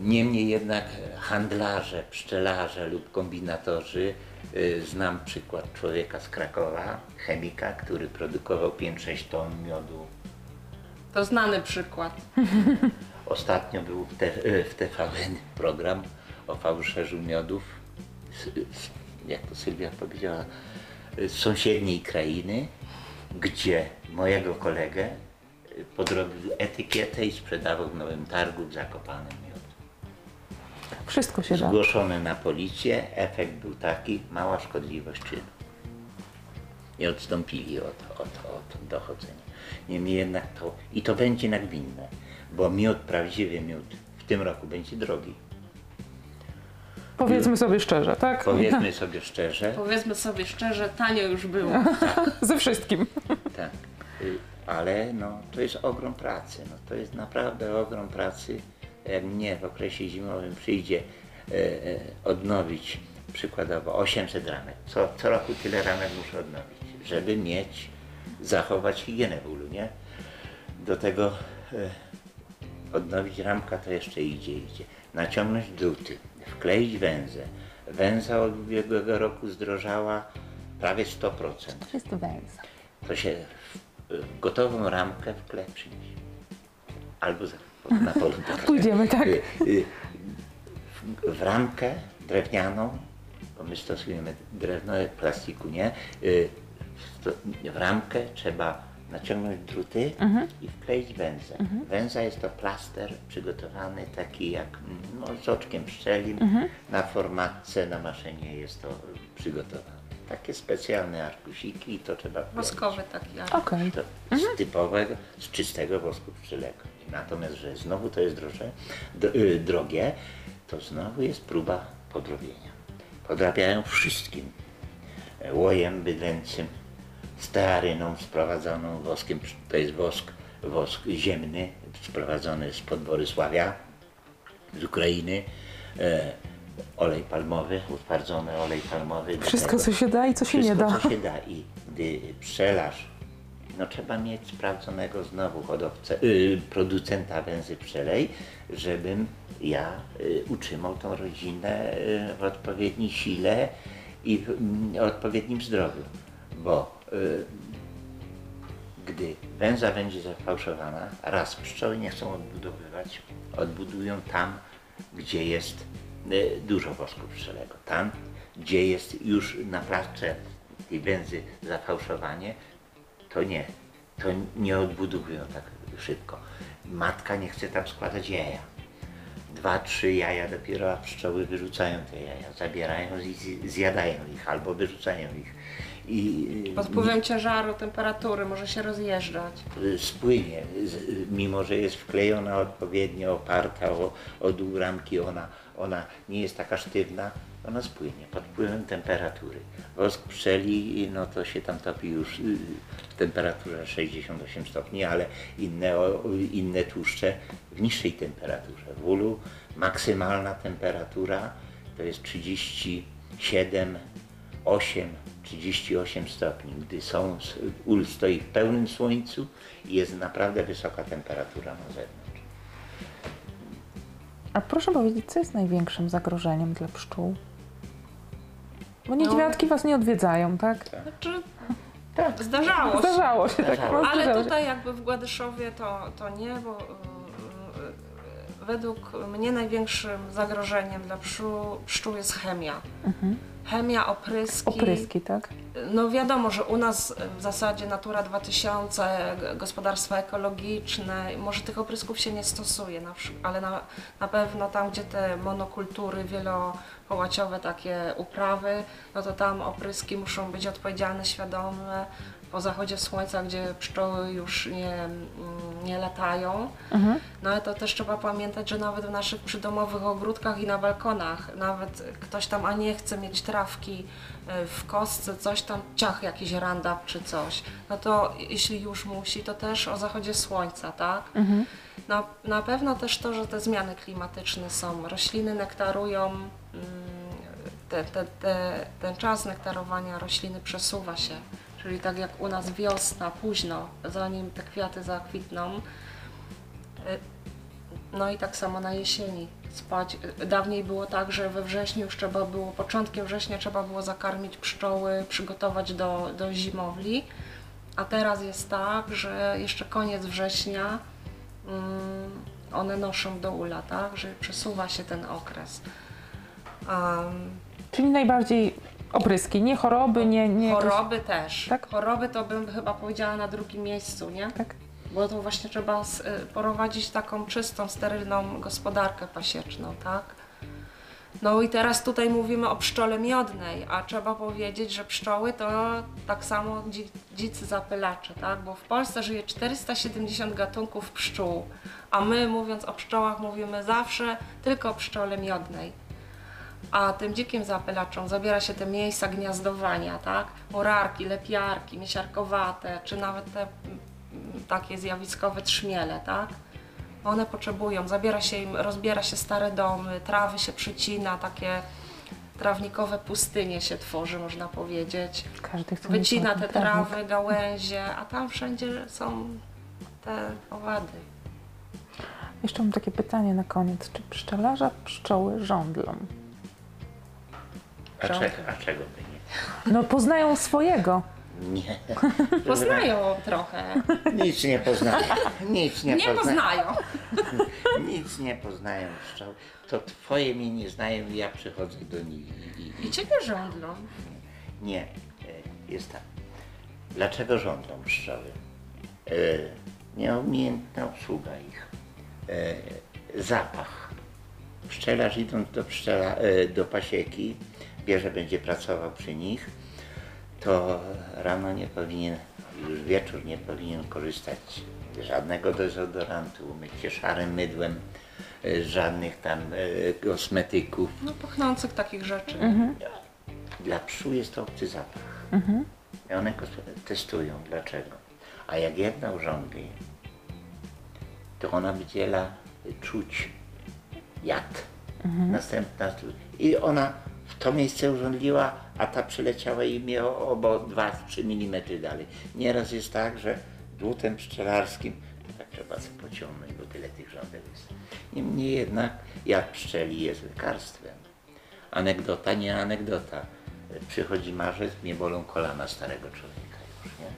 Niemniej jednak handlarze, pszczelarze lub kombinatorzy, y, znam przykład człowieka z Krakowa, chemika, który produkował 5-6 ton miodu. To znany przykład. Ostatnio był w, te, y, w TVN program o fałszerzu miodów, jak to Sylwia powiedziała, y, z sąsiedniej krainy, gdzie mojego kolegę y, podrobił etykietę i sprzedawał w Nowym Targu w Zakopanem miód. Wszystko się da. Zgłoszony na policję, efekt był taki, mała szkodliwość czynu. I odstąpili od, od, od dochodzenia. Niemniej jednak to, i to będzie nagminne, bo miód, prawdziwy miód w tym roku będzie drogi. Powiedzmy sobie szczerze, tak? Powiedzmy sobie szczerze, Powiedzmy sobie szczerze, tanio już było. Ze wszystkim. tak, y, ale no, to jest ogrom pracy, no, to jest naprawdę ogrom pracy. Jak mnie w okresie zimowym przyjdzie e, e, odnowić przykładowo 800 ramek, co, co roku tyle ramek muszę odnowić, żeby mieć zachować higienę w ulu, nie? Do tego e, odnowić ramka to jeszcze idzie, idzie. Naciągnąć druty, wkleić węzę. Węza od ubiegłego roku zdrożała prawie 100%. To jest węza. To się w, gotową ramkę wkle przyniesie. Albo za, na polu. Pójdziemy, tak. Y, y, w, w ramkę drewnianą, bo my stosujemy drewno, plastiku nie, y, w ramkę trzeba naciągnąć druty i wkleić węzę. Węza jest to plaster przygotowany taki jak no, z oczkiem pszczelim. Na formatce, na maszynie jest to przygotowane. Takie specjalne arkusiki i to trzeba wkleić. Woskowy taki arkusz. Okej. To z typowego, z czystego wosku pszczelego. Natomiast, że znowu to jest droże, d- y, drogie, to znowu jest próba podrobienia. Podrabiają wszystkim. E, Łojem bydlęcym, stearyną sprowadzoną, woskiem, to jest wosk, wosk ziemny, sprowadzony z Borysławia, z Ukrainy, e, olej palmowy, utwardzony olej palmowy. Wszystko, tego- co się da i co się nie wszystko, da. co się da. I gdy pszczelarz, no trzeba mieć sprawdzonego znowu hodowcę, y, producenta węzy pszczelej, żebym ja y, utrzymał tą rodzinę y, w odpowiedniej sile i w mm, odpowiednim zdrowiu. Bo gdy węza będzie zafałszowana, raz pszczoły nie chcą odbudowywać, odbudują tam, gdzie jest y, dużo wosku pszczelego. Tam, gdzie jest już na plaszcze tej węzy zafałszowanie, to nie. To nie odbudowują tak szybko. Matka nie chce tam składać jaja. Dwa, trzy jaja dopiero, a pszczoły wyrzucają te jaja, zabierają i zj- zjadają ich albo wyrzucają ich. I Pod wpływem ciężaru, temperatury może się rozjeżdżać. y, spłynie, z- mimo że jest wklejona odpowiednio, oparta o, o dół ramki, ona, ona nie jest taka sztywna, ona spłynie pod wpływem temperatury. Wosk pszczeli, no to się tam topi już y, w temperaturze 68 stopni, ale inne, o- inne tłuszcze w niższej temperaturze. W ulu maksymalna temperatura to jest 37, 8, 38 stopni. Gdy są, ul stoi w pełnym słońcu i jest naprawdę wysoka temperatura na zewnątrz. A proszę powiedzieć, co jest największym zagrożeniem dla pszczół? Bo niedźwiadki was nie odwiedzają, tak? Znaczy, Tak. zdarzało się. Zdarzało się, tak. Zdarzało. no, Ale zdarzało się. tutaj jakby w Gładyszowie to, to nie, bo y, y, według mnie największym zagrożeniem dla pszczół, pszczół jest chemia. Chemia, opryski. Opryski, tak? No wiadomo, że u nas w zasadzie Natura 2000, g- gospodarstwa ekologiczne, może tych oprysków się nie stosuje, na, przy- ale na, na pewno tam, gdzie te monokultury wielopołaciowe, takie uprawy, no to tam opryski muszą być odpowiedzialne, świadome. Po zachodzie słońca, gdzie pszczoły już nie, mm, nie latają. No ale to też trzeba pamiętać, że nawet w naszych przydomowych ogródkach i na balkonach, nawet ktoś tam a nie chce mieć trawki y, w kostce, coś tam, ciach jakiś randap czy coś, no to jeśli już musi, to też o zachodzie słońca, tak? Na, na pewno też to, że te zmiany klimatyczne są, rośliny nektarują, mm, te, te, te, ten czas nektarowania rośliny przesuwa się, czyli tak jak u nas wiosna, późno, zanim te kwiaty zakwitną, no i tak samo na jesieni spać. Dawniej było tak, że we wrześniu już trzeba było, początkiem września trzeba było zakarmić pszczoły, przygotować do, do zimowli, a teraz jest tak, że jeszcze koniec września mm, one noszą do ula, tak, że przesuwa się ten okres. Um, Czyli najbardziej opryski, nie choroby, nie... nie jakieś- choroby też. Tak? Choroby to bym chyba powiedziała na drugim miejscu, nie? Tak. Bo to właśnie trzeba y, prowadzić taką czystą, sterylną gospodarkę pasieczną, tak? No i teraz tutaj mówimy o pszczole miodnej, a trzeba powiedzieć, że pszczoły to tak samo dzi, dzicy zapylacze, tak? Bo w Polsce żyje 470 gatunków pszczół, a my mówiąc o pszczołach mówimy zawsze tylko o pszczole miodnej. A tym dzikim zapylaczom zabiera się te miejsca gniazdowania, tak? Murarki, lepiarki, miesiarkowate, czy nawet te mm, takie zjawiskowe trzmiele, tak? One potrzebują, zabiera się im, rozbiera się stare domy, trawy się przycina, takie trawnikowe pustynie się tworzy, można powiedzieć. Każdy chce Wycina te trawnik. trawy, gałęzie, a tam wszędzie są te owady. Jeszcze mam takie pytanie na koniec. Czy pszczelarza pszczoły żądlą? A, czego, a czego by nie? No poznają swojego. Nie. Poznają trochę. Nic nie poznają. Nic nie, Nie pozna- poznają. Nic nie poznają pszczoły. To twoje mnie nie znają i ja przychodzę do nich i, i, I ciebie żądlą. Nie, e, jest tak. Dlaczego żądlą pszczoły? E, Nieumiejętna obsługa ich. E, Zapach. Pszczelarz idąc do, pszczela, e, do pasieki, wie, że będzie pracował przy nich, to rano nie powinien, już wieczór nie powinien korzystać z żadnego dezodorantu, umyć się szarym mydłem, e, żadnych tam e, kosmetyków. No pachnących takich rzeczy. Dla pszczół jest to obcy zapach. I one go testują. Dlaczego? A jak jedna urządli, to ona wydziela czuć jad. Następna tu- i ona to miejsce urządliła, a ta przyleciała i miała obo 2-3 mm dalej. Nieraz jest tak, że dłutem pszczelarskim tak trzeba sobie pociągnąć, bo tyle tych rządek jest. Niemniej jednak jad pszczeli jest lekarstwem. Anegdota, nie anegdota. Przychodzi marzec, mnie bolą kolana starego człowieka już, nie?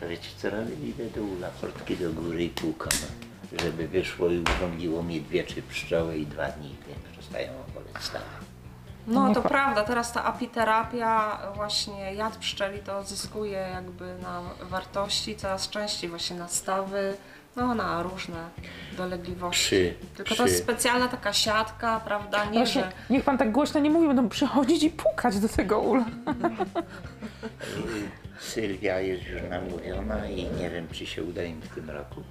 To wiecie co robię? Idę do ula, portki do góry i pukam, żeby wyszło i urządziło mi dwie trzy pszczoły i dwa dni nie przestają boleć stawy. No to prawda, teraz ta apiterapia, właśnie jad pszczeli to zyskuje jakby na wartości, coraz częściej właśnie na stawy, no na różne dolegliwości. Przy- Tylko to przy- jest specjalna taka siatka, prawda, nie Właśnie, że... niech pan tak głośno nie mówi, będą przychodzić i pukać do tego ula. Sylwia jest już namówiona i nie wiem, czy się uda im w tym roku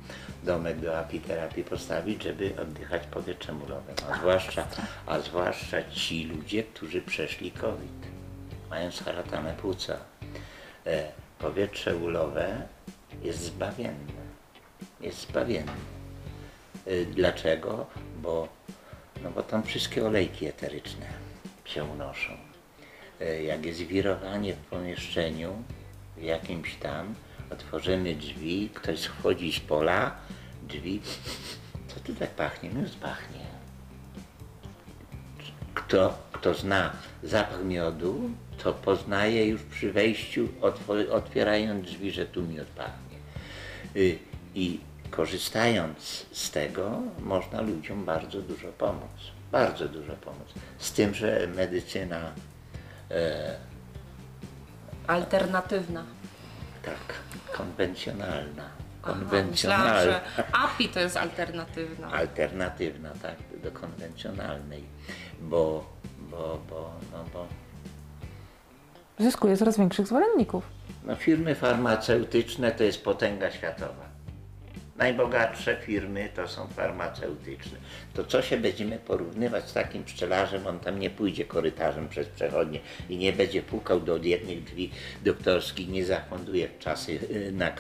domek do apiterapii postawić, żeby oddychać powietrzem ulowym. A zwłaszcza, a zwłaszcza ci ludzie, którzy przeszli COVID, mają scharatane płuca. E, powietrze ulowe jest zbawienne. Jest zbawienne. E, dlaczego? Bo, no bo tam wszystkie olejki eteryczne się unoszą. E, jak jest wirowanie w pomieszczeniu, jakimś tam, otworzymy drzwi, ktoś wchodzi z pola, drzwi, co tu tak pachnie? No już pachnie. Kto, kto zna zapach miodu, to poznaje już przy wejściu, otwierając drzwi, że tu miód pachnie. Y, I korzystając z tego, można ludziom bardzo dużo pomóc. Bardzo dużo pomóc. Z tym, że medycyna alternatywna. tak, konwencjonalna. Aha, Myślałam, Konwencjonalna. że API to jest alternatywna. alternatywna, tak, do konwencjonalnej, bo, bo, bo, no bo Zyskuje coraz większych zwolenników. no firmy farmaceutyczne to jest potęga światowa. Najbogatsze firmy to są farmaceutyczne. To co się będziemy porównywać z takim pszczelarzem, on tam nie pójdzie korytarzem przez przechodnie i nie będzie pukał do jednych drzwi doktorskich, nie zachłoduje w czasy y, na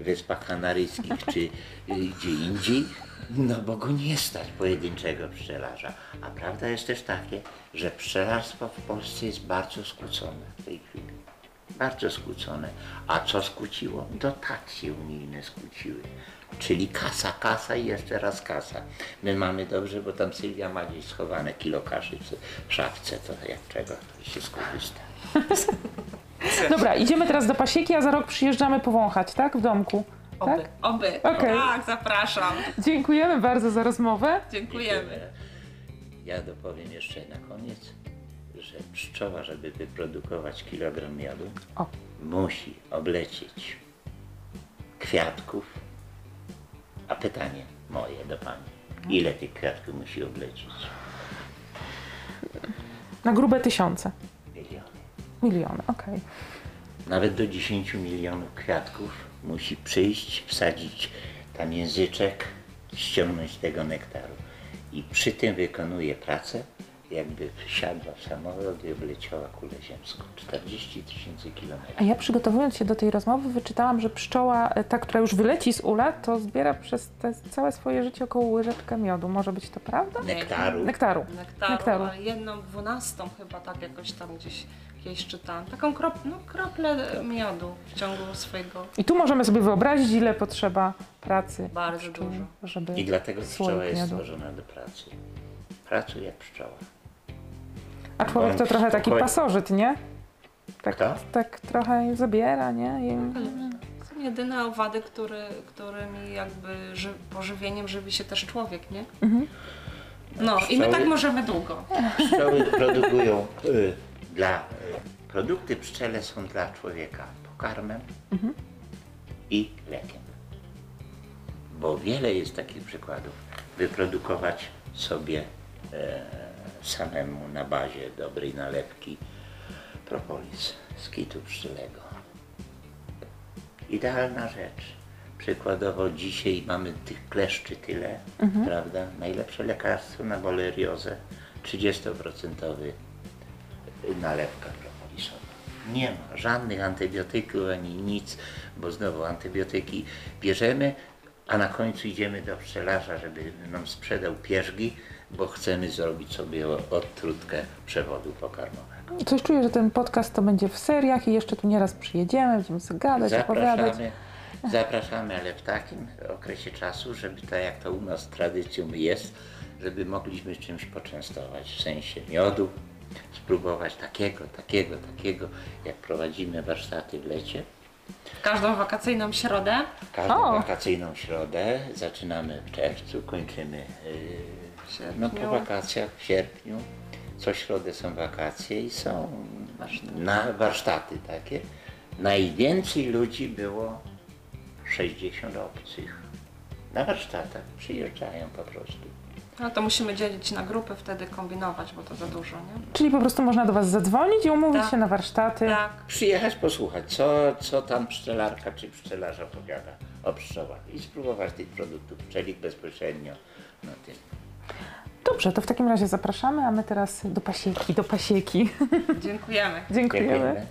Wyspach Kanaryjskich czy y, gdzie indziej, no bo go nie stać pojedynczego pszczelarza. A prawda jest też takie, że pszczelarstwo w Polsce jest bardzo skłócone w tej chwili. Bardzo skłócone. A co skłóciło? Dotacje unijne skłóciły. Czyli kasa, kasa i jeszcze raz kasa. My mamy dobrze, bo tam Sylwia ma gdzieś schowane kilo kaszy w- szafce, to jak czego, to się skorzysta. Dobra, idziemy teraz do pasieki, a za rok przyjeżdżamy powąchać, tak? W domku. Oby, Tak? oby. Okej. Tak, zapraszam. Dziękujemy bardzo za rozmowę. Dziękujemy. Ja dopowiem jeszcze na koniec, że pszczoła, żeby wyprodukować kilogram miodu, O. musi oblecieć kwiatków. A pytanie moje do Pani. Ile tych kwiatków musi oblecieć? Na grube tysiące. Miliony. Miliony, okej. Nawet do 10 milionów kwiatków musi przyjść, wsadzić tam języczek, ściągnąć tego nektaru. I przy tym wykonuje pracę jakby wsiadła w samolot i obleciała kulę ziemską. 40 tysięcy A kilometrów. ja przygotowując się do tej rozmowy wyczytałam, że pszczoła, e, ta, która już wyleci z ula, to zbiera przez te całe swoje życie około łyżeczkę miodu. Może być to prawda? Nektaru. Nektaru. Nektaru, Nektaru. ale jedną dwunastą chyba tak jakoś tam gdzieś kiedyś czytałam. Taką krop, no, kroplę miodu w ciągu swojego I tu możemy sobie wyobrazić, ile potrzeba pracy bardzo pszczół, dużo. żeby I dlatego pszczoła jest miodu. stworzona do pracy. Pracuj jak pszczoła. A człowiek to trochę taki Spokojnie. pasożyt, nie? Tak, Kto? tak trochę zabiera, nie? I... Są jedyne owady, który, którymi jakby ży, pożywieniem żywi się też człowiek, nie? Mhm. No i my Pszczoły- tak możemy długo. Pszczoły produkują y, dla. Y, produkty pszczele są dla człowieka pokarmem i lekiem. Bo wiele jest takich przykładów. Wyprodukować sobie e, samemu na bazie dobrej nalewki propolis z kitu pszczelego. Idealna rzecz. Przykładowo dzisiaj mamy tych kleszczy tyle, prawda? Najlepsze lekarstwo na boleriozę 30% nalewka propolisowa. Nie ma żadnych antybiotyków ani nic, bo znowu antybiotyki bierzemy, a na końcu idziemy do pszczelarza, żeby nam sprzedał pierzgi, bo chcemy zrobić sobie odtrutkę przewodu pokarmowego. Coś czuję, że ten podcast to będzie w seriach i jeszcze tu nieraz przyjedziemy, będziemy sobie gadać, opowiadać. Zapraszamy, zapraszamy, ale w takim okresie czasu, żeby tak jak to u nas tradycją jest, żeby mogliśmy czymś poczęstować, w sensie miodu, spróbować takiego, takiego, takiego, jak prowadzimy warsztaty w lecie. Każdą wakacyjną środę Każdą O! wakacyjną środę zaczynamy w czerwcu, kończymy yy, sierpniu. no, po wakacjach w sierpniu. Co środę są wakacje i są na warsztaty takie. Najwięcej ludzi było 60 obcych. Na warsztatach przyjeżdżają po prostu. No to musimy dzielić na grupy, wtedy kombinować, bo to za dużo, nie? Czyli po prostu można do Was zadzwonić i umówić Tak. się na warsztaty. Tak. Przyjechać, posłuchać, co, co tam pszczelarka czy pszczelarz opowiada o pszczołach i spróbować tych produktów pszczelich bezpośrednio na tym. Dobrze, to w takim razie zapraszamy, a my teraz do pasieki, do pasieki. Dziękujemy. Dziękujemy. Dziękujemy.